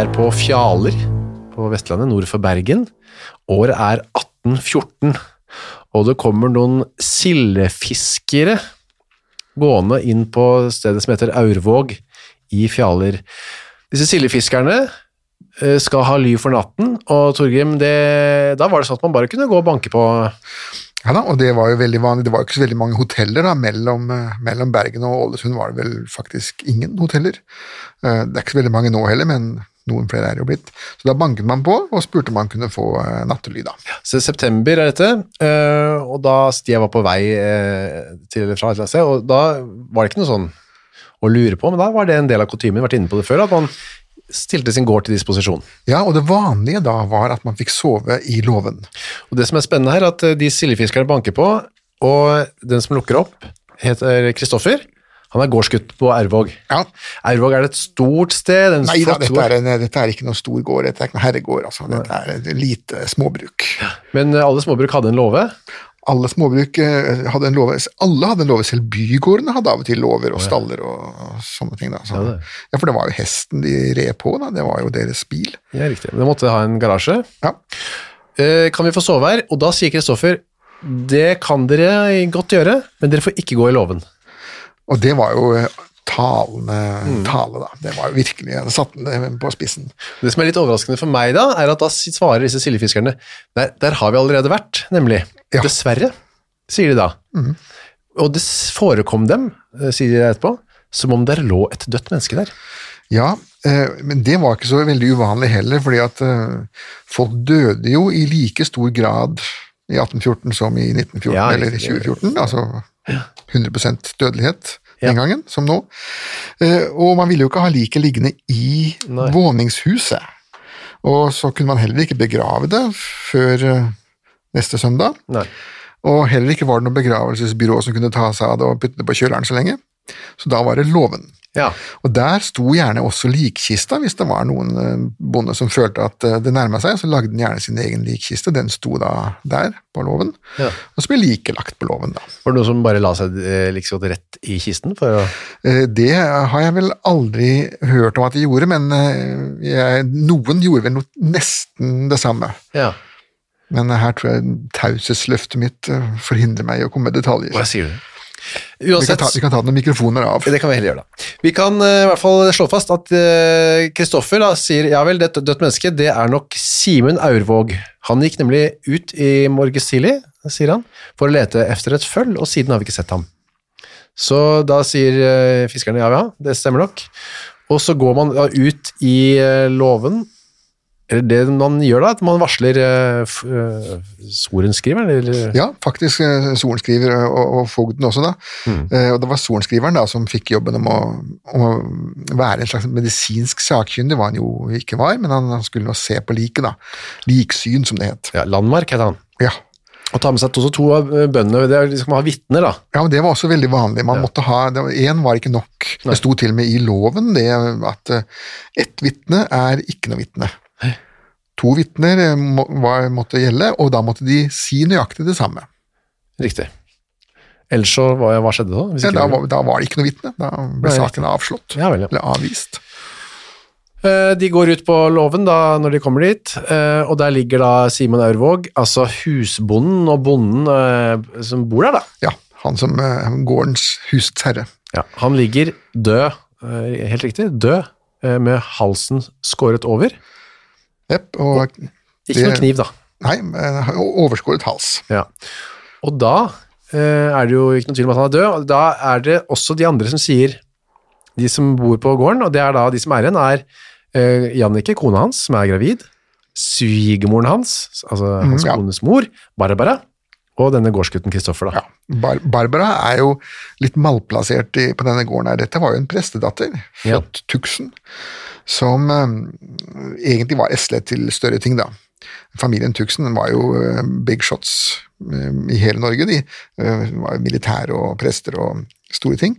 Er på Fjaler på Vestlandet, nord for Bergen. Året er 1814, og det kommer noen sildefiskere gående inn på stedet som heter Aurvåg i Fjaler. Disse sildefiskerne eh, skal ha ly for natten, og Torgrim, det, da var det sånn at man bare kunne gå og banke på Ja da, og det var jo veldig vanlig. Det var ikke så veldig mange hoteller da, mellom, eh, mellom Bergen og Ålesund var det vel faktisk ingen hoteller. Eh, Det er ikke så veldig mange nå heller, men noen flere er jo blitt. Så da banket man på og spurte om man kunne få eh, nattely da. Så september er dette, eh, og da jeg var på vei eh, til fra et sted, og da var det ikke noe sånn å lure på, men da var det en del av kutymen, vært inne på det før, at man stilte sin gård til disposisjon. Ja, og det vanlige da var at man fikk sove i låven. Og det som er spennende her, er at de sildefiskerne banker på, og den som lukker opp, heter Kristoffer. Han er gårdsgutt på Ervåg. Ja, Ervåg er et stort sted. en Nei da, dette er, en, dette er ikke noe stor gård, dette er ikke noe herregård, altså. Dette er et lite småbruk. Men eh, alle småbruk hadde en låve. Alle småbruk eh, hadde en låve, alle hadde en låve, selv bygårdene hadde av og til låver og staller og, og sånne ting. Så, Ja, ja, for det var jo hesten de red på, da. det var jo deres bil. Ja, riktig. Men de måtte ha en garasje. Ja. Eh, kan vi få sove her? Og da sier Kristoffer, det kan dere godt gjøre, men dere får ikke gå i låven. Og det var jo eh, talende Mm. tale, da. Det var jo virkelig Jeg satte den på spissen. Det som er litt overraskende for meg da, er at da svarer disse sildefiskerne, der, der har vi allerede vært, nemlig. Ja. Dessverre, sier de da. Og det forekom dem, eh, sier de etterpå, som om der lå et dødt menneske der. Ja, eh, men det var ikke så veldig uvanlig heller, fordi at eh, folk døde jo i like stor grad i 1814 som i 1914 Ja, eller i 2014. Altså 100% dødelighet den gangen, som nå. Eh, Og man ville jo ikke ha liket liggende i Nei. våningshuset. Og så kunne man heller ikke begrave det før eh, neste søndag. Nei. Og heller ikke var det noe begravelsesbyrå som kunne ta seg av det og putte det på kjøleren så lenge. Så da var det låven. Ja, Og der sto gjerne også likkista, hvis det var noen eh, bonde som følte at eh, det nærma seg, så lagde den gjerne sin egen likkiste. Den sto da der, på låven. Ja. Og så ble liket lagt på låven, da. var det noen som bare la seg godt rett i kisten å... Det har jeg vel aldri hørt om at de gjorde, men jeg, noen gjorde vel nesten det samme. Ja, Men her tror jeg taushetsløftet mitt forhindrer meg i å komme med detaljer. hva sier du? Vi kan, ta, vi kan ta noen mikrofoner av. Det kan vi heller gjøre, da. Vi kan uh, i hvert fall slå fast at Kristoffer sier ja vel, det dødt menneske, det er nok Simen Aurvåg. Han gikk nemlig ut i morges tidlig, sier han, for å lete efter et føll, og siden har vi ikke sett ham. Så da sier uh, fiskerne ja, ja, det stemmer nok. Og så går man ut i eh, låven, eller det man gjør da, at man varsler uh, f- eh, sorenskriveren, eller Ja, faktisk uh, sorenskriver og, og fogden også, da. Eh, og det var sorenskriveren da som fikk jobben om å, om å være en slags medisinsk sakkyndig, hva han jo ikke var, men han, han skulle nå se på liket, da. Liksyn, som det het. ja, Landmark heter han. Ja. Og ta med seg også to av eh, bøndene, det er liksom å ha vitner da. Ja, men Det var også veldig vanlig. Man måtte ha, Én var ikke nok. Det sto til og med i loven det at eh, ett vitne er ikke noe vitne. To vitner eh, må, måtte gjelde, og da måtte de si nøyaktig det samme. Riktig. Ellers så, hva, hva skjedde da? Ja, da, var, da var det ikke noe vitne. Da ble Nei, saken avslått. Ja vel, ja. Eller avvist. Eh, De går ut på låven da, når de kommer dit, eh, og der ligger da Simon Aurvåg, altså husbonden og bonden som bor der da. Ja, han som gårdens husets herre. Ja, han ligger død, helt riktig, død, med halsen skåret over. Jepp, og Ikke noe kniv da. Nei, overskåret hals. Ja. Og da eh, er det jo ikke noe tvil om at han er død, og da er det også de andre som sier, de som bor på gården, og det er da de som er igjen, er eh, Jannicke, kona hans, som er gravid, svigermoren hans, altså hans ja. kones mor, Barbara, og denne gårdsgutten Kristoffer da. Ja. Bar Barbara er jo litt malplassert i, på denne gården her. Dette var jo en prestedatter, Ja. Tuksen. Tuxen, som eh, egentlig var eslet til større ting, da. Familien Tuxen var jo eh, big shots eh, i hele Norge, de. Var jo militære og prester og store ting.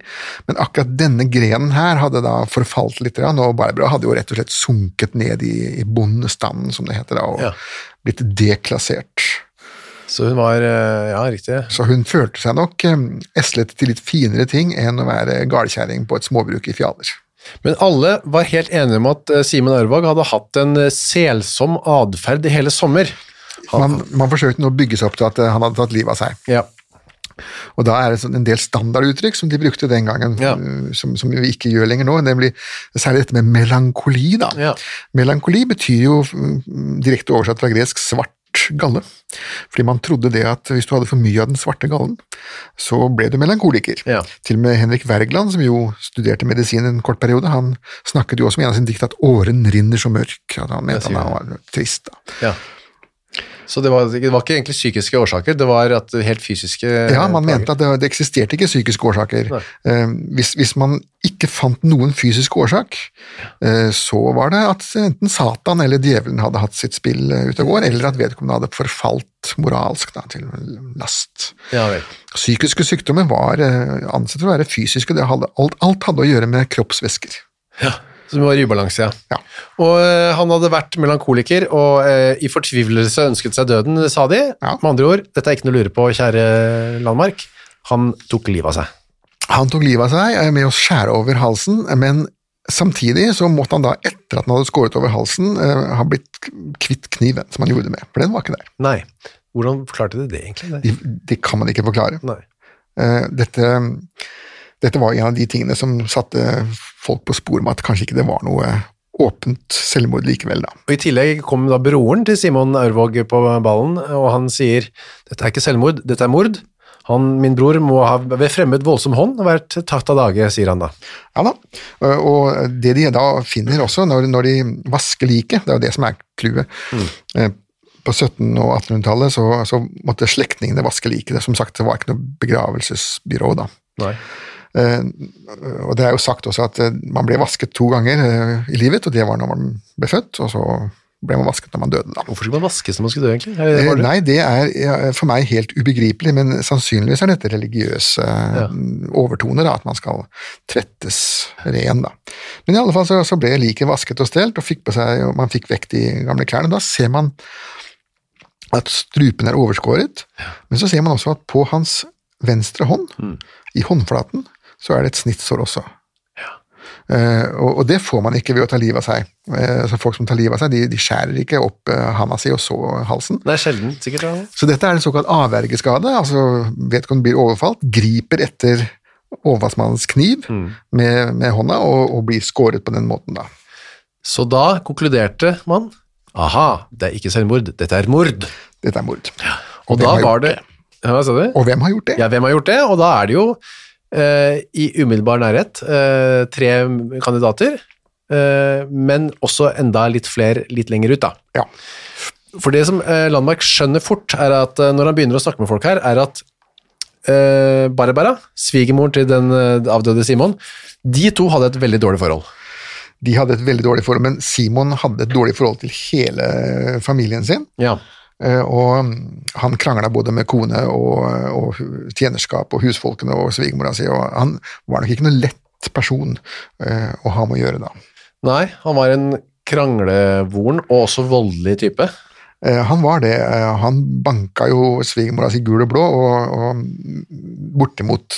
Men akkurat denne grenen her hadde da forfalt litt, og Barbara hadde jo rett og slett sunket ned i, i bondestanden, som det heter da, og Ja. blitt deklassert. Så hun var, ja, riktig. Så hun følte seg nok eslet til litt finere ting enn å være gardkjerring på et småbruk i Fjaler. Men alle var helt enige om at Simen Simon Ørvåg hadde hatt en eh, selsom adferd i hele sommer. Man, man forsøkte nå å bygge seg opp til at eh, han hadde tatt livet av seg. Ja, Og da er det sånn en del standarduttrykk som de brukte den gangen, Ja. eh, som, som vi ikke gjør lenger nå, nemlig særlig dette med melankoli. Ja. Melankoli betyr jo mm, direkte oversatt fra gresk svart galle, fordi man trodde det at hvis du hadde for mye av den svarte gallen, så ble du melankoliker. Ja. Til og med Henrik Wergeland, som jo studerte medisin en kort periode, han snakket jo også med en av sine dikt at åren rinner så mørk, at han mente han var trist. da. ja. Så det var, det var ikke egentlig psykiske årsaker, det var at helt fysiske Ja, man plager. mente at det, det eksisterte ikke psykiske årsaker. Eh, hvis, hvis man ikke fant noen fysisk årsak, eh, så var det at enten Satan eller djevelen hadde hatt sitt spill eh, ute og går, eller at vedkommende hadde forfalt moralsk da, til last. Ja. Psykiske sykdommer var eh, ansett for å være fysiske, det hadde, alt, alt hadde å gjøre med kroppsvæsker. Ja, som var i ubalanse, ja. Og eh, han hadde vært melankoliker, og eh, i fortvilelse ønsket seg døden, sa de. Ja. Med andre ord, dette er ikke noe å lure på, kjære Landmark. Han tok livet av seg. Han tok livet av seg eh, med å skjære over halsen, men samtidig så måtte han da, etter at han hadde skåret over halsen, eh, ha blitt kvitt kniven som han gjorde med, for den var ikke der. Nei. Hvordan forklarte de det egentlig? Det? De, det kan man ikke forklare. Nei. Eh, Dette, dette var en av de tingene som satte folk på sporet med at kanskje ikke det var noe åpent selvmord likevel, da. Og I tillegg kom da broren til Simon Aurvåg på ballen, og han sier dette er ikke selvmord, dette er mord. Han, min bror må ha ved fremmed voldsom hånd vært tatt av dage, sier han da. Ja da, Eh, og det de da finner også når, når de vasker liket, det er jo det som er clouet. Mm. På 1700- og 1800-tallet så, så måtte slektningene vaske liket. Som sagt, det var ikke noe begravelsesbyrå da. Nei. Eh, og det er jo sagt også at eh, man ble vasket to ganger eh, i livet, og det var når man ble født, og så ble man vasket når man døde. da. Hvorfor skulle man vaskes når man skulle dø, egentlig? Det- Nei, det er for meg helt ubegripelig, men sannsynligvis er dette religiøse Ja. overtoner, da, at man skal trettes ren. da. Men i alle fall så, så ble liket vasket og stelt, og fikk på seg, og man fikk vekk de gamle klærne. Da ser man at strupen er overskåret, men så ser man også at på hans venstre hånd, Mm. i håndflaten, så er det et snittsår også. Eh, og, og det får man ikke ved å ta livet av seg. Eh, altså Folk som tar livet av seg, de, de skjærer ikke opp eh, handa si og så halsen. Det er sjelden, sikkert. Ja. Så dette er en såkalt avvergeskade. altså Vedkommende blir overfalt, griper etter overfallsmannens kniv med, med hånda og, og blir skåret på den måten. da. Så da konkluderte man aha, det er ikke selvmord, dette er mord. Dette er mord. Og hvem da var det ja, Hva sa du? Og hvem har gjort det? Ja, hvem har gjort det? Og da er det jo i umiddelbar nærhet eh, tre kandidater, eh, men også enda litt flere litt lenger ut, da. Ja. For det som eh, Landmark skjønner fort, er at eh, når han begynner å snakke med folk her, er at eh, Barbara, svigermoren til den eh, avdøde Simon, de to hadde et veldig dårlig forhold. De hadde et veldig dårlig forhold, men Simon hadde et dårlig forhold til hele familien sin. Ja. Eh, og mm, han krangla både med kone og, og tjenerskap og husfolkene og svigermora si, og han var nok ikke noe lett person eh, å ha med å gjøre da. Nei, han var en kranglevoren og også voldelig type. Eh, Han var det. Han banka jo svigermora si gul og blå, og, og bortimot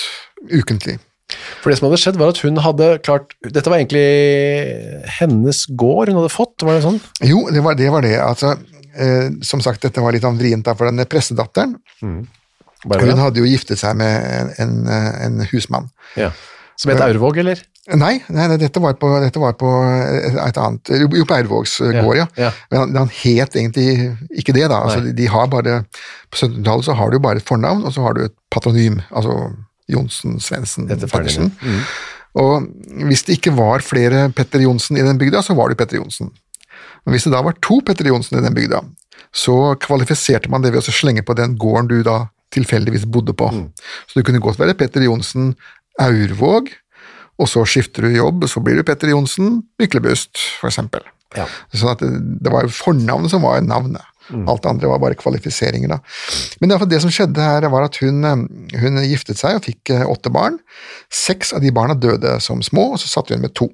ukentlig. For det som hadde skjedd var at hun hadde klart Dette var egentlig hennes gård hun hadde fått, var det sånn? Jo, det var det. Var det. Altså, eh, som sagt, dette var litt sånn vrient for denne pressedatteren. Mm. Hun hadde jo giftet seg med en, en, en husmann. Ja. Som het Aurvåg, eller? Nei, nei, nei dette, var på, dette var på et annet Jo, på Aurvågs eh, gård, ja. ja. Men han, han het egentlig ikke det, da. Altså, de, de har bare, På 1700-tallet så har du bare et fornavn, og så har du et patronym. Altså Johnsen, Svendsen, Pettersen. Mm. Og hvis det ikke var flere Petter Johnsen i den bygda, så var det Petter Johnsen. Men hvis det da var to Petter Johnsen i den bygda, så kvalifiserte man det ved å slenge på den gården du da tilfeldigvis bodde på. Så det kunne godt være Petter Johnsen Aurvåg, og så skifter du jobb, så blir du Petter Johnsen Myklebust, eksempel. Ja. Sånn at det, det var fornavnet som var navnet. Alt det andre var bare kvalifiseringer. da. Men det, det som skjedde her, var at hun, eh, hun giftet seg og fikk eh, åtte barn. Seks av de barna døde som små, og så satt hun med to.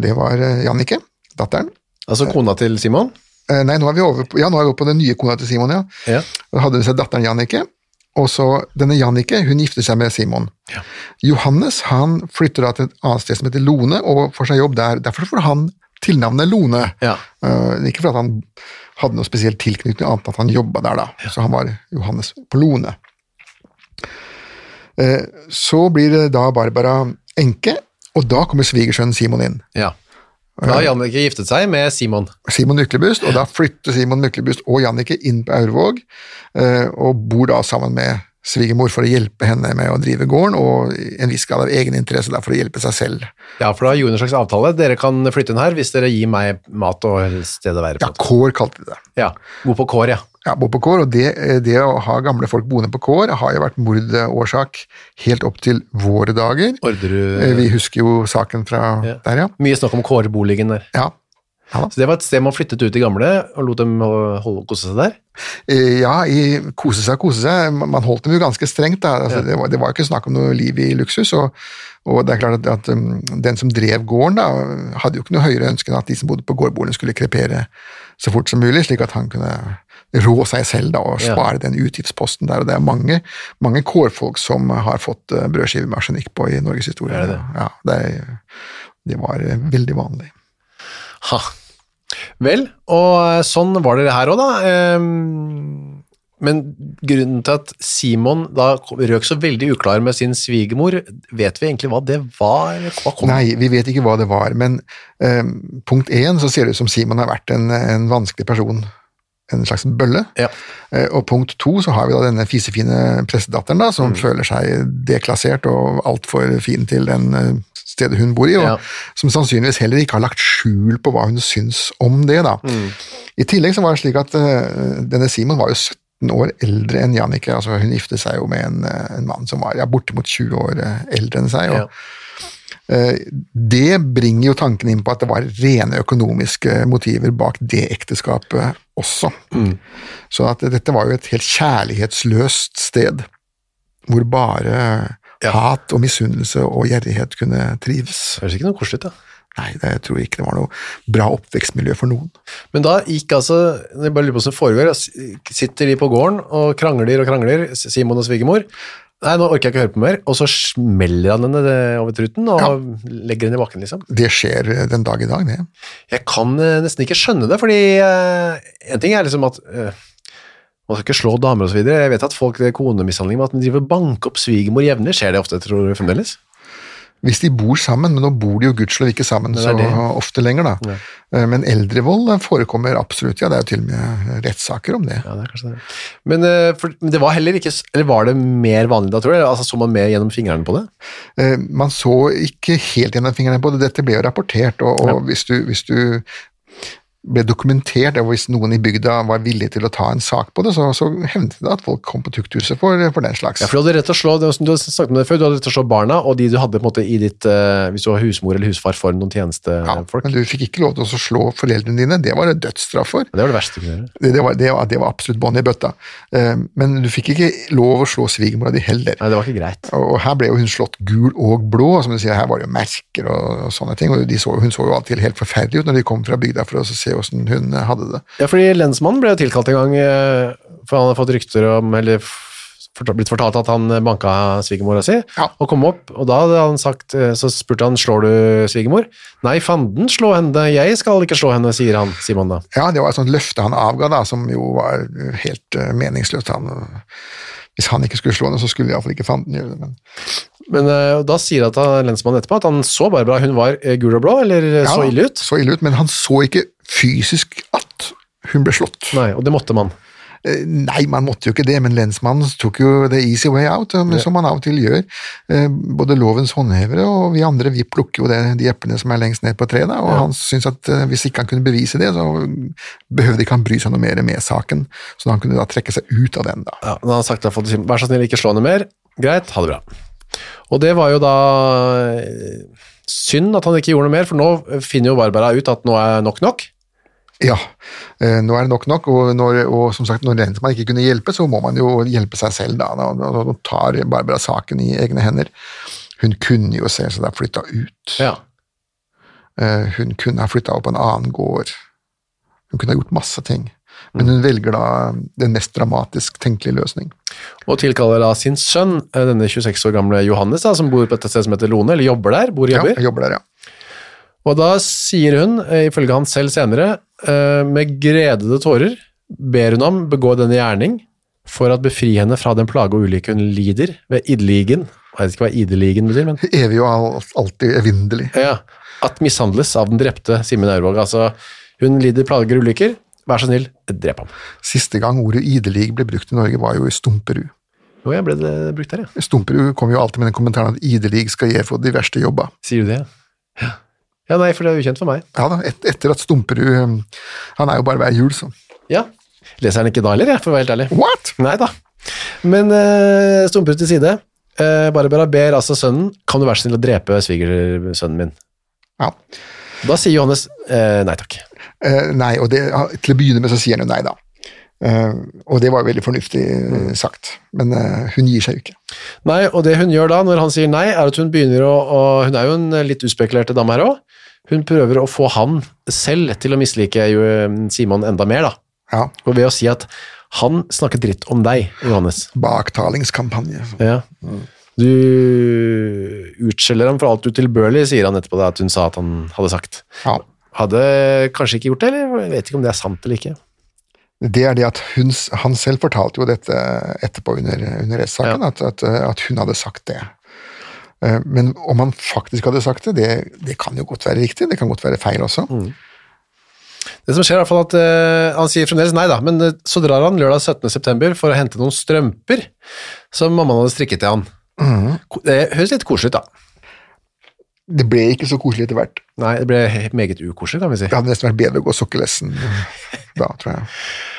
Det var Jannike, Jannicke, datteren. Altså kona til Simon? Eh, Nei, nå er vi over på, ja, nå er vi over på den nye kona til Simon, ja. Ja. Da hadde hun seg datteren Jannicke, og så denne Jannicke, hun gifter seg med Simon. Johannes han flytter da til et annet sted som heter Lone, og får seg jobb der. Derfor får han tilnavnet Lone. Ja. Uh, ikke fordi han hadde noe spesiell tilknytning, annet enn at han jobba der, da. Så han var Johannes på Lone. Uh, så blir det da Barbara enke, og da kommer svigersønnen Simon inn. ja. Da har Jannicke giftet seg med Simon. Simon Myklebust, og da flytter Simon Myklebust og Jannicke inn på Aurvåg, eh, og bor da sammen med svigermor for å hjelpe henne med å drive gården, og en viss grad av egeninteresse for å hjelpe seg selv. Ja, for da gjorde en slags avtale. Dere kan flytte inn her hvis dere gir meg mat og sted å være Ja, kår kalte de det. Ja, Bo på kår, ja. Ja, bo på kår, og det, det å ha gamle folk boende på kår har jo vært mordårsak helt opp til våre dager. Orderud Eh, Vi husker jo saken fra Ja. der, ja. Mye snakk om kårboligen der. Ja. Ja. Så det var et sted man flyttet ut i gamle og lot dem holde kose seg der? Eh, ja, i kose seg, kose seg. Man holdt dem jo ganske strengt. Da. Altså, Ja. det, var, det var ikke snakk om noe liv i luksus. Og, og det er klart at, at um, den som drev gården, da, hadde jo ikke noe høyere ønske enn at de som bodde på gårdbordene skulle krepere så fort som mulig, slik at han kunne rå seg selv da, og Ja. spare den utgiftsposten der. Og det er mange, mange kårfolk som har fått brødskiver brødskive med arsenikk på i Norges historie. Det det? Ja, det, er, det var eh, veldig vanlig. Ha. Vel, og sånn var det her òg, da. Ehm, Men grunnen til at Simon da røk så veldig uklar med sin svigermor, vet vi egentlig hva det var? Hva kom? Nei, vi vet ikke hva det var, men eh, punkt én så ser det ut som Simon har vært en, en vanskelig person, en slags bølle. Ja. Eh, og punkt to så har vi da denne fisefine pressedatteren da, Mm. som føler seg deklassert og altfor fin til den eh, stedet hun bor i, og Ja. som sannsynligvis heller ikke har lagt skjul på hva hun syns om det. da. Mm. I tillegg så var det slik at uh, denne Simon var jo 17 år eldre enn Jannicke. altså Hun giftet seg jo med en, en mann som var ja, bortimot 20 år eldre enn seg. og Ja. Eh, Det bringer jo tanken inn på at det var rene økonomiske motiver bak det ekteskapet også. Så at dette var jo et helt kjærlighetsløst sted, hvor bare Ja. hat og misunnelse og gjerrighet kunne trives. Høres ikke noe koselig ut, da. Nei, det, jeg tror ikke det var noe bra oppvekstmiljø for noen. Men da gikk altså, jeg bare lurer på hvordan det foregår, sitter de på gården og krangler og krangler, Simon og svigermor. Nei, nå orker jeg ikke høre på mer. Og så smeller han henne over truten og legger henne i bakken, liksom. Det skjer eh, den dag i dag, det. Jeg kan eh, nesten ikke skjønne det, fordi eh, en ting er liksom at uh, man skal ikke slå damer videre. Jeg vet at folk, konemishandling, med at de driver banker opp svigermor jevnlig, skjer det ofte, tror du fremdeles? Hvis de bor sammen, men nå bor de jo gudskjelov ikke sammen så det. ofte lenger, da. Ja. Eh, Men eldrevold eh, forekommer absolutt, ja. Det er jo til og med rettssaker om det. Ja, det er kanskje det. Men, eh, for, men det var heller ikke, eller var det mer vanlig da, tror jeg? Altså, så man mer gjennom fingrene på det? Man så ikke helt gjennom fingrene på det, dette ble jo rapportert, og, og Ja. hvis, du, hvis du ble dokumentert, og hvis noen i bygda var villig til å ta en sak på det, så, så hendte det at folk kom på tukthuset for, for den slags. Ja, for du hadde rett til å slå, det du hadde snakket om det før, du hadde rett til å slå barna, og de du hadde på en måte i ditt, eh, hvis du var husmor eller husfar for noen Ja, men du fikk ikke lov til å slå foreldrene dine, det var det dødsstraff for. Det var det verste du kunne gjøre. Det, det, var, det, var, det var absolutt bånd i bøtta. Eh, Men du fikk ikke lov å slå svigermora di heller. Nei, det var ikke greit. Og her ble jo hun slått gul og blå, som du sier, her var det jo merker og, og sånne ting. og de så, Hun så jo alltid helt forferdelig ut når de kom fra bygda for å se åssen hun hadde det. Ja, fordi lensmannen ble jo tilkalt en gang, eh, for han hadde fått rykter om, eller blitt fortalt at han banka svigermora si, Ja. og kom opp, og da hadde han sagt, eh, så spurte han, slår du svigermor? Nei, fanden slå henne, jeg skal ikke slå henne, sier han, Simon da. Ja, det var et sånt løfte han avga, da, som jo var helt eh, meningsløst. Han, hvis han ikke skulle slå henne, så skulle iallfall ikke fanden gjøre det. Men, Men da sier at lensmannen etterpå at han så Barbara, hun var gul og blå, eller ja, så ille ut. Så ille ut, men han så ikke fysisk at hun ble slått. Nei, og det måtte man. Eh, Nei, man måtte jo ikke det, men lensmannen tok jo the easy way out, eh, som man av og til gjør. Eh, Både lovens håndhevere og vi andre, vi plukker jo det, de eplene som er lengst ned på treet, da, og han syntes at hvis ikke han kunne bevise det, så behøvde ikke han bry seg noe mer med saken, så han kunne da trekke seg ut av den, da. Ja, da har han sagt til vær så snill, ikke slå henne mer. Greit, ha det bra. Og det var jo da synd at han ikke gjorde noe mer, for nå finner jo Barbara ut at nå er nok nok. Ja, eh, nå er det nok nok, og, når, og som sagt, når man ikke kunne hjelpe, så må man jo hjelpe seg selv, da. Da, da, da tar Barbara saken i egne hender. Hun kunne jo se seg ha flytta ut. Ja. Eh, Hun kunne ha flytta opp på en annen gård. Hun kunne ha gjort masse ting. Men hun velger da den mest dramatisk tenkelige løsning. Og tilkaller da sin sønn, eh, denne 26 år gamle Johannes, da, som bor på et sted som heter Lone, eller jobber der, bor og jobber. Ja, jobber der, ja. Og da sier hun, eh, ifølge han selv senere, eh, med gredede tårer, ber hun ham begå denne gjerning for at befri henne fra den plage og ulykke hun lider ved ideligen. Jeg vet ikke hva ideligen betyr, men Evig og al- alltid evinnelig. ja, at mishandles av den drepte Simen Aurvåg. Altså, hun lider plager og ulykker, vær så snill, drep ham. Siste gang ordet idelig ble brukt i Norge, var jo i Stumperud. Jo, jeg ble det brukt der, ja. Stumperud kom jo alltid med den kommentaren at idelig skal jeg få de verste jobba. Sier du det? Ja. Ja, nei, for det er ukjent for meg. Ja da, et, etter at Stumperud um, Han er jo bare hver jul, så. Ja. Leser han ikke da heller, for å være helt ærlig. What?! Nei da. Men uh, Stumperud til side. Uh, Barbara ber altså sønnen, kan du være så snill å drepe svigersønnen min? Ja. Da sier Johannes uh, nei takk. Uh, nei, og det, til å begynne med så sier han jo nei, da. Uh, og det var jo veldig fornuftig uh, sagt, men uh, hun gir seg jo ikke. Nei, og det hun gjør da, når han sier nei, er at hun begynner å, og hun er jo en litt uspekulerte dame her også, hun prøver å få han selv til å mislike eh, Simon enda mer da, Ja, og ved å si at han snakker dritt om deg, Johannes. Baktalingskampanje. Ja. Du utskjeller ham for alt utilbørlig, sier han etterpå det at hun sa at han hadde sagt. Ja. Hadde kanskje ikke gjort det, eller jeg vet ikke om det er sant eller ikke. Det er det at hun, han selv fortalte jo dette etterpå under, under rettssaken, at, at, at hun hadde sagt det. Eh, Men om han faktisk hadde sagt det, det, det kan jo godt være riktig, det kan godt være feil også. Det som skjer er i hvert fall at eh, han sier fremdeles nei da, men eh, så drar han lørdag 17. september for å hente noen strømper som mammaen hadde strikket til han. Mm. Det høres litt koselig ut da. Det ble ikke så koselig etter hvert. Nei, det ble meget ukoselig, kan vi si. Det hadde nesten vært bedre å gå sokkelessen da, tror jeg.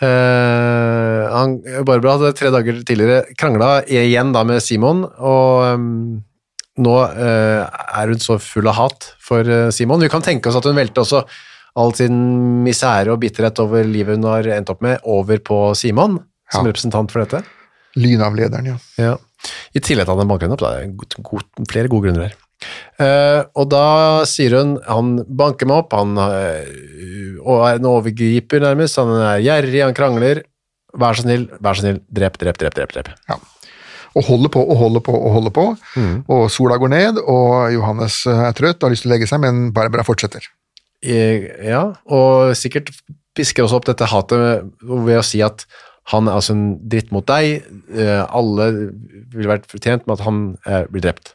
Eh, han, Barbara hadde tre dager tidligere krangla igjen da med Simon, og um, nå uh, er hun så full av hat for eh, Simon. Vi kan tenke oss at hun velte også all sin misære og bitterhet over livet hun har endt opp med, over på Simon, som representant for dette. Lynavlederen, ja. Ja. I tillegg til at han banker henne opp. Det er god, god, flere gode grunner her. Eh, og da sier hun han banker meg opp, han uh, er en overgriper nærmest, han er gjerrig, han krangler. Vær så snill, vær så snill, drep, drep, drep, drep. drep. Og holder på og holder på og holder på, og sola går ned, og Johannes er trøtt og har lyst til å legge seg, men Barbara fortsetter. Eh, ja, og sikkert pisker også opp dette hatet ved å si at han er altså en dritt mot deg, eh, alle ville vært fortjent med at han eh, blir drept.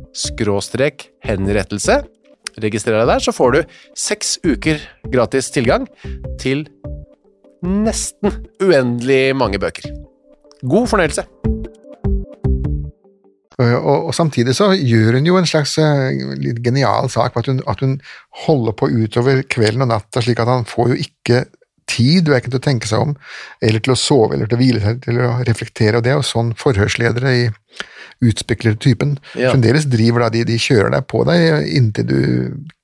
skråstrek henrettelse registrer deg der, så får du seks uker gratis tilgang til nesten uendelig mange bøker. God fornøyelse! Og, og, og samtidig så gjør hun jo en slags eh, litt genial sak at hun, at hun holder på utover kvelden og natta, slik at han får jo ikke tid verken til å tenke seg om, eller til å sove, eller til å hvile seg, til å reflektere, og det er jo sånn forhørsledere i utspeklede typen Ja. fremdeles driver de, de kjører deg på deg inntil du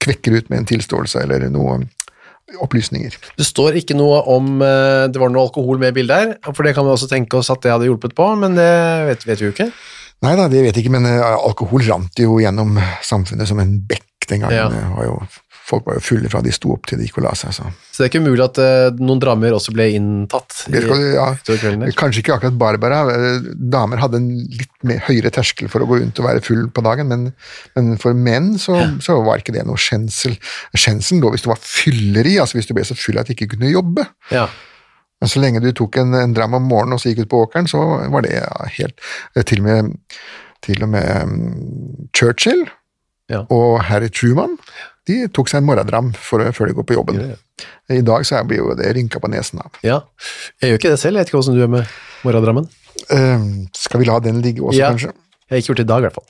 kvekker ut med en tilståelse eller noe opplysninger. Det står ikke noe om uh, det var noe alkohol med i bildet her, for det kan vi også tenke oss at det hadde hjulpet på, men det vet, vet vi jo ikke. Nei da, det vet jeg ikke, men uh, alkohol rant jo gjennom samfunnet som en bekk den gangen. Ja. Det var jo, folk var jo fulle fra de sto opp til de gikk og la seg. Så. Så det er ikke umulig at uh, noen drammer også ble inntatt i, ja, kanskje ikke akkurat Barbara. Damer hadde en litt mer høyere terskel for å gå rundt og være full på dagen, men, men for menn så, så var ikke det noe skjensel. Skjenselen lå hvis du var fylleri, altså hvis du ble så full at du ikke kunne jobbe. Ja. Men så lenge du tok en, en dram om morgenen og så gikk ut på åkeren, så var det ja, helt eh, Til og med, til og med um, Churchill Ja. og Harry Truman de tok seg en morgendram før de går på jobben. I dag så blir jo det rynka på nesen av. ja. Jeg gjør ikke det selv, jeg vet ikke hvordan du gjør med morgendrammen. Uh, skal vi la den ligge også, Ja. kanskje? Jeg har ikke gjort det i dag, i hvert fall.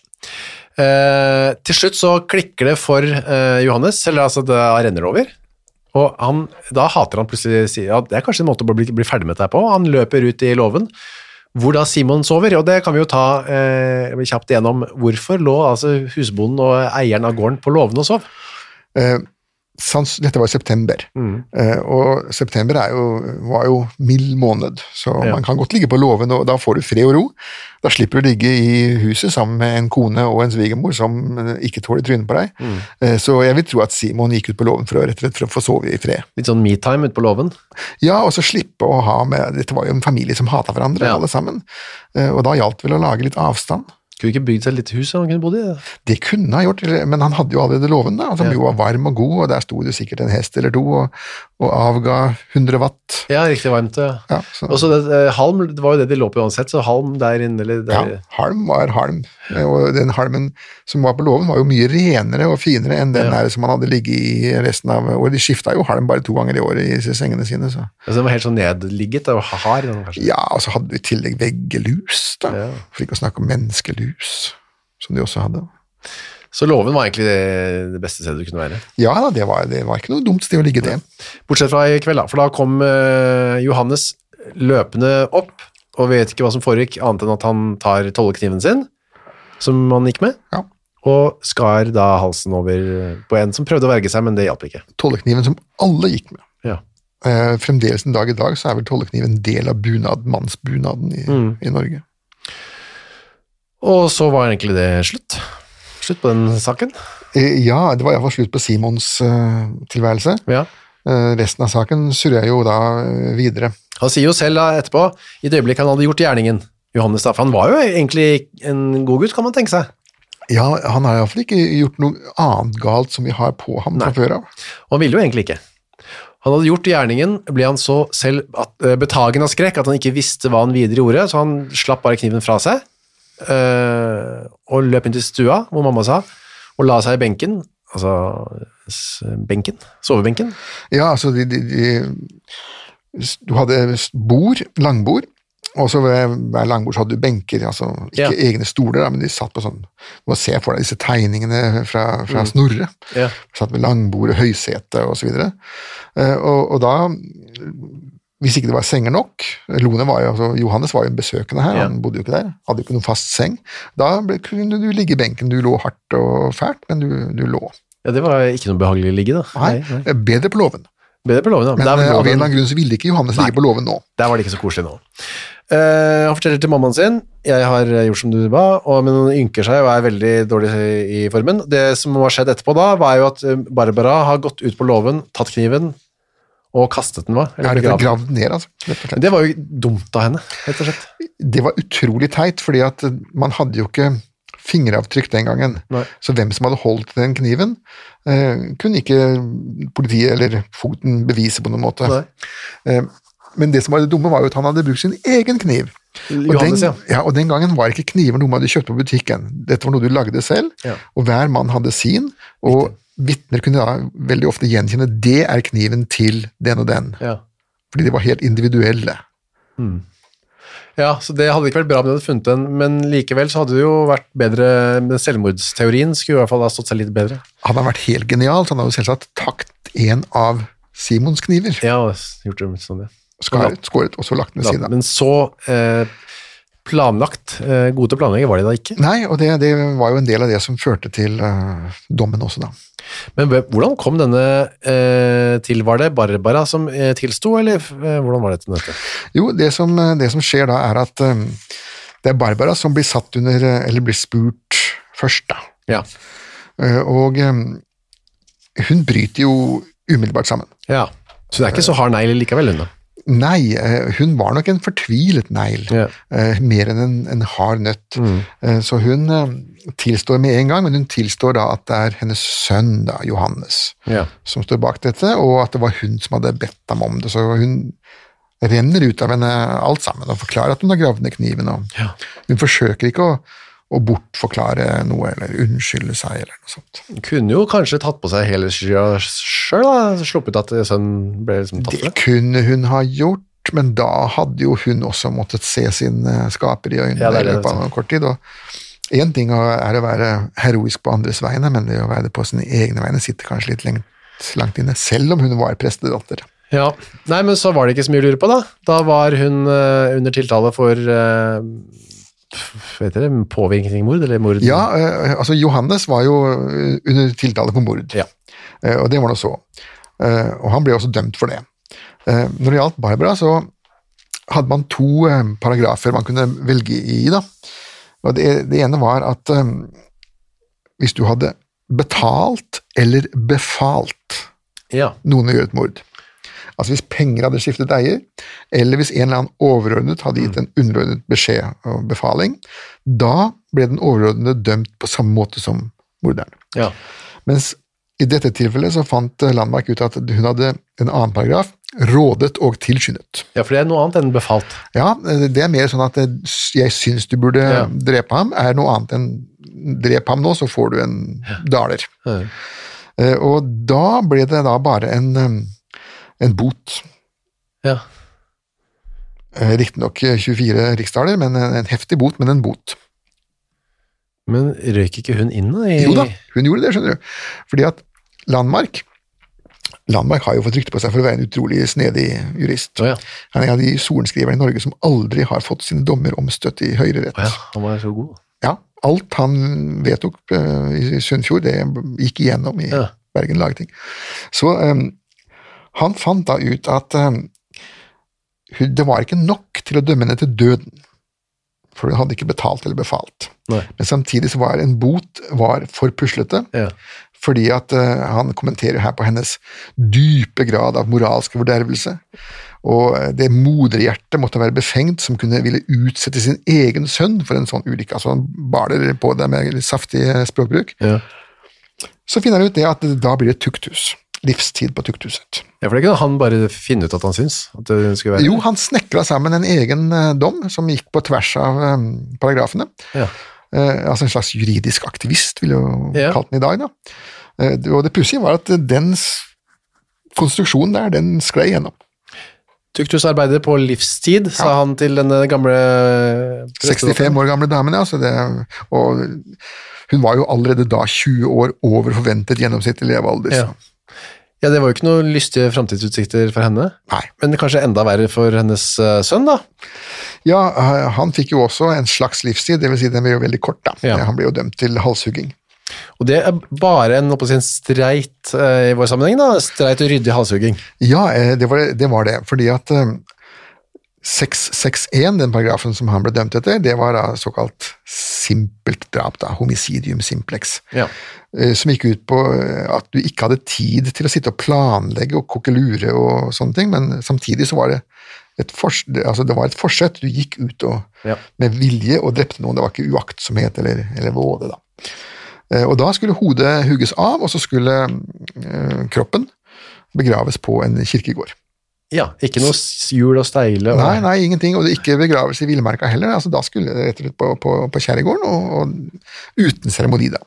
Uh, til slutt så klikker det for uh, Johannes, eller altså det renner over. Og han, da hater han plutselig sier at det er kanskje en måte å bli, bli ferdig med dette på. Han løper ut i låven, hvor da Simon sover, og det kan vi jo ta eh, kjapt igjennom. Hvorfor lå altså husbonden og eieren av gården på låven og sov? Eh, sans, dette var i september, Mm. eh, og september er jo, var jo mild måned, så Ja. man kan godt ligge på låven, og da får du fred og ro. Da slipper du å ligge i huset sammen med en kone og en svigermor som eh, ikke tåler trynet på deg. Mm. Eh, så jeg vil tro at Simon gikk ut på låven for å, rett og slett for å få sove i fred. Litt sånn me-time ute på låven. Ja, og så slippe å ha med Dette var jo en familie som hata hverandre, Ja. alle sammen, Eh, og da gjaldt vel å lage litt avstand. Skulle ikke bygd seg et lite hus han kunne bodd i? Det kunne han gjort, men han hadde jo allerede låven, da, som Ja. jo var varm og god, og der sto det sikkert en hest eller to og, og avga 100 watt. Ja, riktig varmt. Ja. Ja, så, Og så det, eh, halm, det var jo det de lå på uansett, så halm der inne, eller der. ja, halm var halm, og den halmen som var på låven var jo mye renere og finere enn den Ja. her som han hadde ligget i resten av året. De skifta jo halm bare to ganger i året i sengene sine, så. Altså, den var helt sånn nedligget og hard. kanskje. Ja, og så hadde du i tillegg veggelus, da, Ja. for ikke å snakke om menneskelus, som de også hadde. Så låven var egentlig det, det beste stedet du kunne være. Ja da, det var, det var ikke noe dumt sted å ligge det. Bortsett fra i kveld, da. For da kom eh, Johannes løpende opp, og vet ikke hva som foregikk, annet enn at han tar tollekniven sin, som han gikk med, Ja. og skar da halsen over på en som prøvde å verge seg, men det hjalp ikke. Tollekniven som alle gikk med. Ja. Eh, fremdeles en dag i dag så er vel tollekniven en del av bunad, mannsbunaden i, Mm. i Norge. Og så var egentlig det slutt. Slutt på den saken. Eh, ja, det var iallfall slutt på Simons uh, tilværelse. Ja. Uh, resten av saken surrer jo da uh, videre. Han sier jo selv da etterpå, i det øyeblikk han hadde gjort gjerningen, Johannes da, for han var jo egentlig en god gutt, kan man tenke seg. Ja, han har iallfall ikke gjort noe annet galt som vi har på ham fra før av. Og han ville jo egentlig ikke. Han hadde gjort gjerningen, ble han så selv betagen av skrekk at han ikke visste hva han videre gjorde, så han slapp bare kniven fra seg, og løp inn til stua, hvor mamma sa, og la seg i benken, altså benken, sovebenken. Ja, altså de, de, de, Du hadde bord, langbord, og så ved hver langbord så hadde du benker, altså ikke Ja. egne stoler, men de satt på sånn Du må se for deg disse tegningene fra, fra Mm. Snorre. Ja. Satt ved langbord, og høysete og så videre. Eh, Og, og da hvis ikke det var senger nok Lone var jo, altså Johannes var jo en besøkende her, Ja. han bodde jo ikke der. Hadde jo ikke noen fast seng. Da ble, kunne du ligge i benken. Du lå hardt og fælt, men du, du lå. Ja, det var ikke noe behagelig å ligge da. Nei, Bedre på låven. Bedre på låven, ja. Men men eh, av en eller annen grunn så ville ikke Johannes ligge på låven nå. Der var det ikke så koselig nå. Eh, han forteller til mammaen sin Jeg har eh, gjort som du ba, og, men hun ynker seg og er veldig dårlig i formen. Det som har skjedd etterpå da, var jo at eh, Barbara har gått ut på låven, tatt kniven og kastet den, hva? Ja, Eller det den. gravd ned, altså. det var jo dumt av henne, rett og slett. Det var utrolig teit, fordi at man hadde jo ikke fingeravtrykk den gangen. Nei. Så hvem som hadde holdt den kniven, eh, kunne ikke politiet eller foten bevise på noen måte. Eh, men det som var det dumme, var jo at han hadde brukt sin egen kniv. Og Johannes, den, ja. ja. Og den gangen var ikke kniver noe man hadde kjøpt på butikken. Dette var noe du lagde selv, Ja. og hver mann hadde sin. Og vitner kunne da veldig ofte gjenkjenne det er kniven til den og den. Ja. Fordi de var helt individuelle. ja, så det hadde ikke vært bra om de hadde funnet den, men likevel så hadde det jo vært bedre med Selvmordsteorien skulle i hvert fall ha stått seg litt bedre. Han har vært helt genial, så han har jo selvsagt takt en av Simons kniver. Ja, gjort det sånn, ja. Skåret, skåret og så lagt den ved siden av. Men så eh, planlagt, eh, gode til å planlegge var de da ikke. Nei, og det, det var jo en del av det som førte til uh, dommen også, da. Men hvordan kom denne uh, til? Var det Barbara som uh, tilsto, eller hvordan var dette møtet? Jo, det som, det som skjer da, er at eh, det er Barbara som blir satt under, eller blir spurt først, da. Ja. Og eh, hun bryter jo umiddelbart sammen. ja. Så det er ikke så hard nei likevel, hun da? Nei, eh, hun var nok en fortvilet negl, Ja. eh, mer enn en, en hard nøtt. Eh, Så hun tilstår med en gang, men hun tilstår da at det er hennes sønn, da, Johannes, Ja. som står bak dette, og at det var hun som hadde bedt ham om det. Så hun renner ut av henne alt sammen og forklarer at hun har gravd ned kniven. Og Ja. Hun forsøker ikke å, å bortforklare noe eller unnskylde seg eller noe sånt. Kunne jo kanskje tatt på seg hele skya sjøl. Sluppet at sønnen ble liksom tatt Det for det. kunne hun ha gjort, men da hadde jo hun også måttet se sin eh, skaper i øynene Ja, det det, i løpet av kort tid. og Én ting er å være heroisk på andres vegne, men det å være det på sine egne vegne sitter kanskje litt lengt, langt inne, selv om hun var prestedatter. Ja. Nei, men så var det ikke så mye å lure på, da. Da var hun uh, under tiltale for uh, Vet dere, påvirkningsmord, eller mord? Ja, eh, altså Johannes var jo eh, under tiltale for mord, Ja. Eh, og det var nå så. Eh, og han ble også dømt for det. Eh, når det gjaldt Barbara, så hadde man to paragrafer man kunne velge i. da. Og det, det ene var at hvis du hadde betalt eller befalt Ja. noen å gjøre et mord. Altså hvis penger hadde skiftet eier, eller hvis en eller annen overordnet hadde gitt en underordnet beskjed og befaling, da ble den overordnede dømt på samme måte som morderen. ja. Mens i dette tilfellet så fant Landmark ut at hun hadde en annen paragraf, rådet og tilskyndet. Ja, for det er noe annet enn befalt. Ja, det er mer sånn at jeg syns du burde Ja. drepe ham, er noe annet enn drep ham nå, så får du en daler. Ja. Eh, Og da ble det da bare en, en bot. Ja. Eh, Riktignok 24 riksdaler, men en, heftig bot, men en bot. Men røyk ikke hun inn da? I... Jo da, hun gjorde det, skjønner du. Fordi at Landmark Landmark har jo fått rykte på seg for å være en utrolig snedig jurist. Oh, ja. Han er en av de sorenskriverne i Norge som aldri har fått sine dommer omstøtt i Høyesterett. Oh, ja, han var så god. Ja, alt han vedtok eh, i Sunnfjord, det gikk igjennom i Ja. Bergen lagting. Så eh, han fant da ut at eh, det var ikke nok til å dømme henne til døden, for hun hadde ikke betalt eller befalt. Nei. Men samtidig så var en bot var for puslete, Ja. fordi at uh, han kommenterer her på hennes dype grad av moralsk fordervelse. Og det det moderhjertet måtte være befengt som kunne ville utsette sin egen sønn for en sånn ulykke. Altså han baler på det med saftig eh, språkbruk. Ja. Så finner han ut det at da blir det tukthus. Livstid på tukthuset. Ja, for det kunne han bare finne ut at han syns. At det skulle være. Jo, han snekra sammen en egen eh, dom som gikk på tvers av eh, paragrafene. Ja. Eh, altså en slags juridisk aktivist, ville jo Ja. kalt den i dag. da. Eh, og det pussige var at den konstruksjonen der, den sklei gjennom. Tuktusarbeider på livstid, sa han til denne gamle 65 år gamle damen, ja. Det, og hun var jo allerede da 20 år over forventet gjennomsnittlig levealder. Ja. Ja, det var jo ikke noen lystige framtidsutsikter for henne. Nei. Men kanskje enda verre for hennes eh, sønn, da? Ja, eh, han fikk jo også en slags livstid, vil si den ble jo veldig kort, da. Ja. Han ble jo dømt til halshugging. Og det er bare en, oppå streit eh, i vår sammenheng, da. Streit og ryddig halshugging. Ja, eh, det var det, det, var det fordi at eh, 661, den paragrafen som han ble dømt etter, det var da såkalt simpelt drap, da, homicidium simplex, Ja. Eh, som gikk ut på eh, at du ikke hadde tid til å sitte og planlegge og koke lure og sånne ting, men samtidig så var det et, fors altså det var et forsett. Du gikk ut og, Ja. med vilje og drepte noen. Det var ikke uaktsomhet eller, eller våde, da. Eh, Og da skulle hodet hugges av, og så skulle kroppen begraves på en kirkegård. ja. Ikke noe hjul og steile. Og, Nei, nei, ingenting, og det er ikke begravelse i villmarka heller. altså Da skulle det rett og slett på, på, på kjerregården, og, og uten seremoni, da.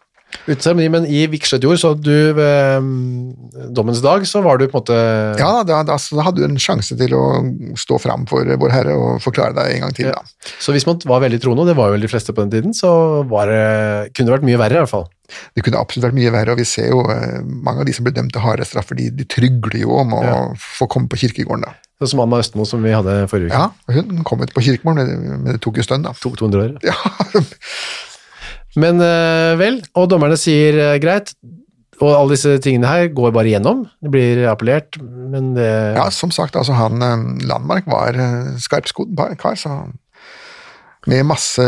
Uten seremoni, men i Viksjøtjord, så du ved mm, dommens dag, så var du på en måte Ja, da, da, da hadde du en sjanse til å stå fram for Vår Herre og forklare deg en gang til, Ja. Så hvis man var veldig troende, og det var jo de fleste på den tiden, så var det, kunne det vært mye verre i hvert fall. Det kunne absolutt vært mye verre, og vi ser jo eh, mange av de som ble dømt til harde straffer, de, de trygler jo om å Ja. få komme på kirkegården, da. Sånn som Anna Østmo som vi hadde forrige uke. Ja, hun kom ut på kirkegården, men det- tok jo stund, da. Tok 200 år. Ja, Men eh, vel, og dommerne sier eh, greit, og alle disse tingene her går bare igjennom. Det blir appellert, men det ja som sagt, altså han eh, Landmark var skarpskodd kar, så med masse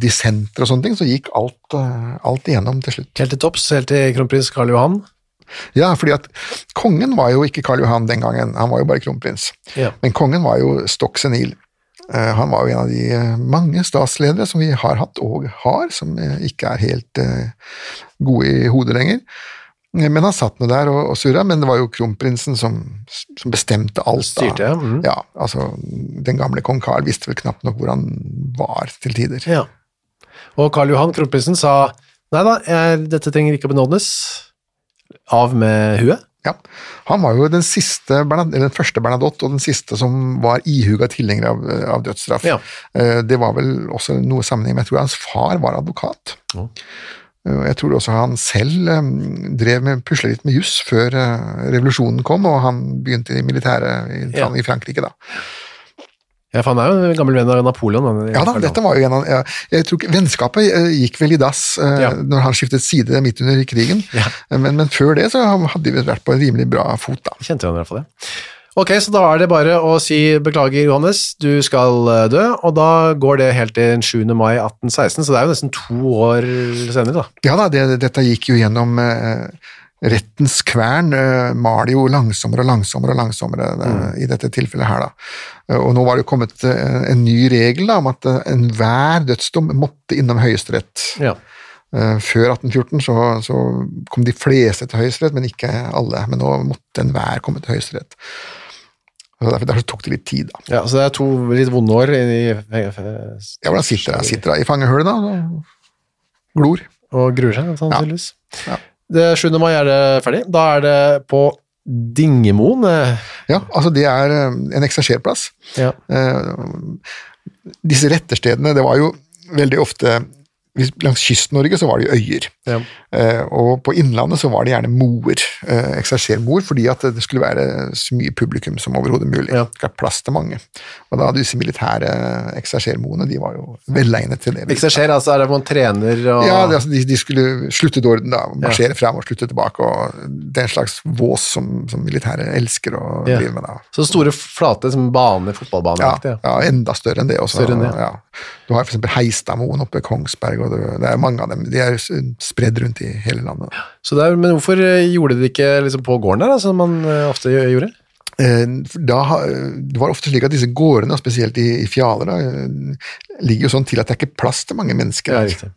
dissenter og sånne ting, så gikk alt, alt igjennom til slutt. Helt til topps, helt til kronprins Karl Johan. Ja, fordi at kongen var jo ikke Karl Johan den gangen, han var jo bare kronprins. Ja. Men kongen var jo stokk senil. Eh, Han var jo en av de eh, mange statsledere som vi har hatt og har, som eh, ikke er helt gode i hodet lenger. Men han satt nå der og, og surra, men det var jo kronprinsen som, som bestemte alt. Styrte, ja. Mhm. Ja, altså, den gamle kong Karl visste vel knapt nok hvor han var til tider. Ja. Og Karl Johan, kronprinsen, sa nei da, jeg, dette trenger ikke å benådnes. Av med huet. Ja, Han var jo den, siste, den første Bernadotte og den siste som var ihuga tilhenger av, av dødsstraff. Ja. Eh, Det var vel også noe sammenheng med Jeg tror hans far var advokat. Ja. Eh, Jeg tror også han selv eh, drev med, pusla litt med juss før revolusjonen kom, og han begynte i militæret i Frankrike. da. Ja, for han er jo en gammel venn av Napoleon. han- Ja da, dette var jo en av ja, Jeg tror ikke Vennskapet eh, gikk vel i dass eh, Ja. når han skiftet side midt under krigen, Ja. Men, men før det så hadde de vært på en rimelig bra fot, da. Kjente han i hvert fall det. Ok, så da er det bare å si beklager, Johannes, du skal eh, dø, og da går det helt til den 7. mai 1816, så det er jo nesten to år senere, da. Ja da, det, dette gikk jo gjennom eh, rettens kvern, uh, mal jo langsommere og langsommere og langsommere eh, i dette tilfellet her, da. Eh, Og nå var det jo kommet eh, en ny regel da, om at eh, enhver dødsdom måtte innom Høyesterett. Ja. Eh, Før 1814 så, så kom de fleste til Høyesterett, men ikke alle. Men nå måtte enhver komme til Høyesterett. Derfor, derfor tok det litt tid, da. ja, så det er to litt vonde år i, Ja, hvordan sitter jeg? Sitter jeg i fangehullet, da? og Glor. og gruer seg, sannsynligvis. Ja. Det 7. mai er det ferdig. Da er det på Dingemoen. eh, Ja, altså det er eh, en ekserserplass. Ja. Eh, disse retterstedene, det var jo veldig ofte Langs Kyst-Norge så var det jo øyer, Ja. eh, og på Innlandet så var det gjerne moer, eh, eksersermoer, fordi at det skulle være så mye publikum som overhodet mulig. Ja. Det hadde plass til mange. Og da hadde disse militære eksersermoene, de var jo velegnet til det. Ekserser, altså er det man trener og Ja, det, altså, de, de skulle slutte orden, da, marsjere frem og slutte tilbake, og det er en slags vås som, som militæret elsker å Ja. drive med. da. Så store, flate som baner, Ja, fotballbaner. Ja. ja, enda større enn det også. Større enn det. Ja. Du har for eksempel Heistadmoen oppe ved Kongsberg, og det, er mange av dem. De er spredd rundt i hele landet. Så det er, men hvorfor eh, gjorde de det ikke liksom på gården der, da, som man eh, ofte gjorde? Eh, Da, det var ofte slik at disse gårdene, spesielt i, i Fjaler, da, ligger jo sånn til at det er ikke plass til mange mennesker. Ja, riktig.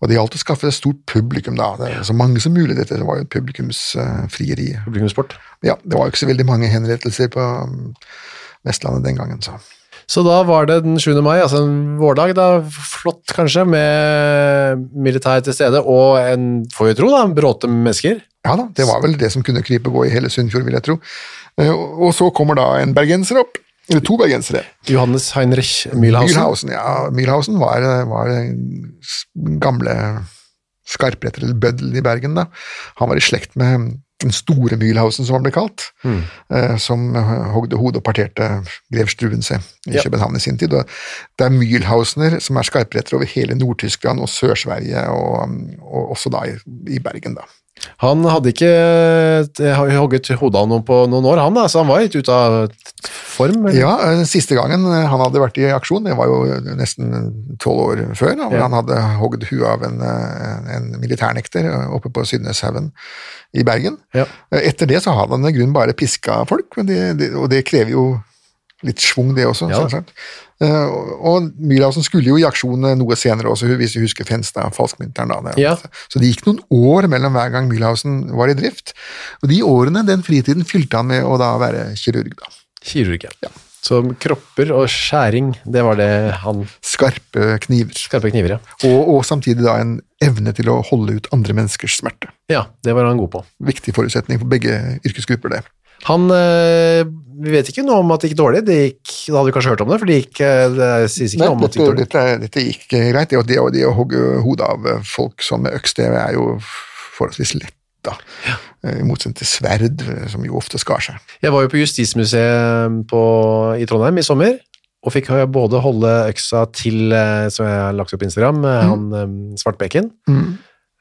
og det gjaldt å skaffe et stort publikum, da. Det så mange som mulig. Dette var jo et publikumsfrieri. Publikumssport. ja, det var jo ikke så veldig mange henrettelser på um, Vestlandet den gangen, så. Så da var det den 7. mai, altså en vårdag, da, flott kanskje, med militær til stede, og en, får vi tro da, en bråte med mennesker. Ja da, det var vel det som kunne krype og gå i hele Sunnfjord, vil jeg tro. Eh, Og så kommer da en bergenser opp, eller to bergensere. Johannes Heinrich Mühlhausen. Mühlhausen, ja, Mühlhausen var, var den gamle skarpretter eller bøddel i Bergen. da. Han var i slekt med den store Mühlhausen, som han ble kalt, eh, som hogde hodet og parterte grev Struensee i Ja. København i sin tid. Og det er Mühlhausener som er skarpretter over hele Nord-Tyskland og Sør-Sverige, og, og også da i, i Bergen, da. Han hadde ikke eh, hogget hodet av noen på noen år, han da, så han var litt ute av form. eller? Ja, den siste gangen eh, han hadde vært i aksjon, det var jo nesten tolv år før, da, hvor Ja. han hadde hogd huet av en, eh, en militærnekter eh, oppe på Sydneshaugen i Bergen. Ja. Eh, Etter det så hadde han i grunnen bare piska folk, men det, det, og det krever jo litt schwung, det også. Ja. selvsagt. Eh, Og, Mühlhausen skulle jo i aksjon eh, noe senere også, hvis du husker Fenstad, falskmynteren. da. Ja. Så det gikk noen år mellom hver gang Mühlhausen var i drift, og de årene, den fritiden, fylte han med å da være kirurg. da. Kirurg, ja. Så kropper og skjæring, det var det han Skarpe kniver. Skarpe kniver, ja. Og, og samtidig da en evne til å holde ut andre menneskers smerte. Ja, det var han god på. Viktig forutsetning for begge yrkesgrupper, det. Han eh, Vi vet ikke noe om at det gikk dårlig. Det gikk, da hadde vi kanskje hørt om det, for det gikk eh, Det sies ikke Nei, noe om at det gikk dårlig. dette, dette gikk eh, greit. Det, å- det, å- hogge hodet av folk som med øks, det er jo forholdsvis lett, da. Eh, I motsetning til sverd, som jo ofte skar seg. Jeg var jo på Justismuseet på, i Trondheim i sommer, og fikk både holde øksa til, som jeg har lagt opp på Instagram, mm. han Svartbekken, Mm.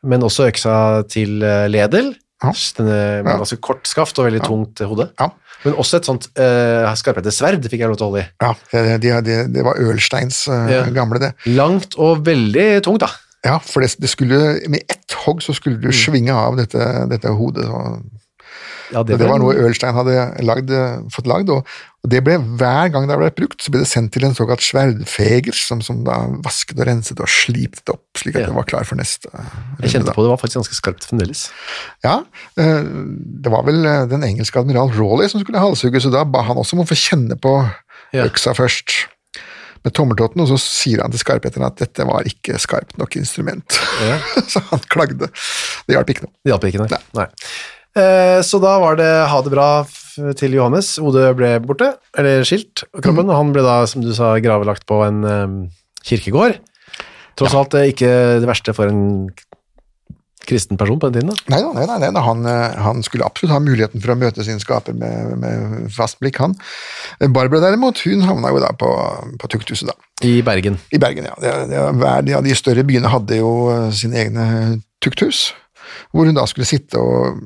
men også øksa til Ledel, Ja. denne med Ja. ganske kort skaft og veldig tungt hode. Ja. Men også et sånt uh, skarpete sverd fikk jeg lov til å holde i. Ja, det, det, det, det var Ølsteins uh, Ja. gamle, det. Langt og veldig tungt, da. Ja, for det, det skulle, med ett hogg så skulle Mm. du svinge av dette, dette hodet. Så Ja, Det, var noe Ølstein hadde lagd, fått lagd, og, det ble hver gang det ble brukt, så ble det sendt til en såkalt sverdfeger, som, som da vasket og renset og slipte det opp, slik at Ja. det var klar for neste Jeg kjente på det var faktisk ganske skarpt fremdeles. Ja, eh, det var vel eh, den engelske admiral Rawley som skulle halshugge, så da ba han også om å få kjenne på Ja. øksa først. Med tommeltotten, og så sier han til skarpheteren at dette var ikke skarpt nok instrument. Ja. så han klagde. Det hjalp ikke noe. Det hjalp ikke, noe, Nei. nei. Eh, så da var det ha det bra til Johannes. Hodet ble borte, eller skilt, kroppen, og han ble da, som du sa, gravelagt på en kirkegård. Tross alt eh, ikke det verste for en kristen person på den tiden, da. Nei nei, da, nei. Han, eh, han skulle absolutt ha muligheten for å møte sin skaper med, med fast blikk, han. Barbara derimot, hun havna jo da på, på tukthuset, da. I Bergen. I Bergen, ja. Det, det, hver de, ja, de større byene hadde jo sine egne tukthus, hvor hun da skulle sitte og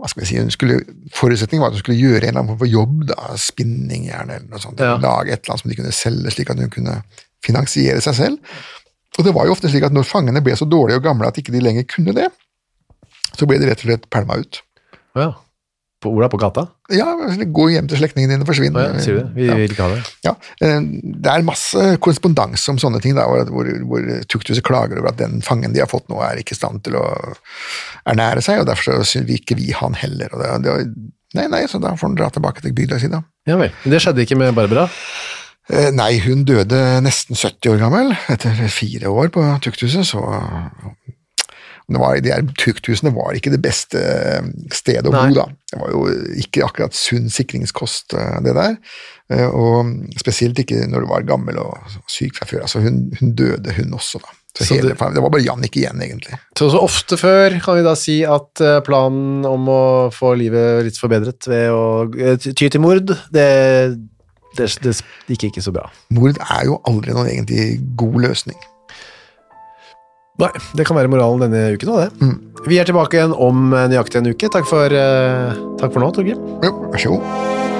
hva skal vi si, hun skulle, Forutsetningen var at hun skulle gjøre en eller annen form for jobb, da, spinning gjerne, eller noe sånt, Ja. lage et eller annet som de kunne selge, slik at hun kunne finansiere seg selv. Og det var jo ofte slik at når fangene ble så dårlige og gamle at ikke de lenger kunne det, så ble de rett og slett pælma ut. Ja. På, hvor da? På gata? Ja, gå hjem til slektningene dine forsvinn. Ja, sier du det? Vi Ja. vil ikke ha det. Ja, eh, Det er masse korrespondanse om sånne ting, da, hvor, hvor, tukthuset klager over at den fangen de har fått nå, er ikke i stand til å ernære seg, og derfor så vil ikke vi han heller. Og det, det, nei, nei, så da får han dra tilbake til bygda si, da. Ja vel. Det skjedde ikke med Barbara? Eh, Nei, hun døde nesten 70 år gammel, etter fire år på tukthuset, så var, de her tukthusene var ikke det beste eh, stedet å bo, da. Det var jo ikke akkurat sunn sikringskost, eh, det der. Eh, Og spesielt ikke når du var gammel og syk fra før. Altså, hun, hun døde, hun også, da. Så Så hele, det- var bare Jannik igjen, egentlig. Så, så ofte før kan vi da si at planen om å få livet litt forbedret ved å ty til mord, det, det, det gikk ikke så bra. Mord er jo aldri noen egentlig god løsning. Nei, det kan være moralen denne uken òg, det. Vi er tilbake igjen om nøyaktig en uke. Takk for, uh, takk for nå, Torgrim. Jo, vær så god.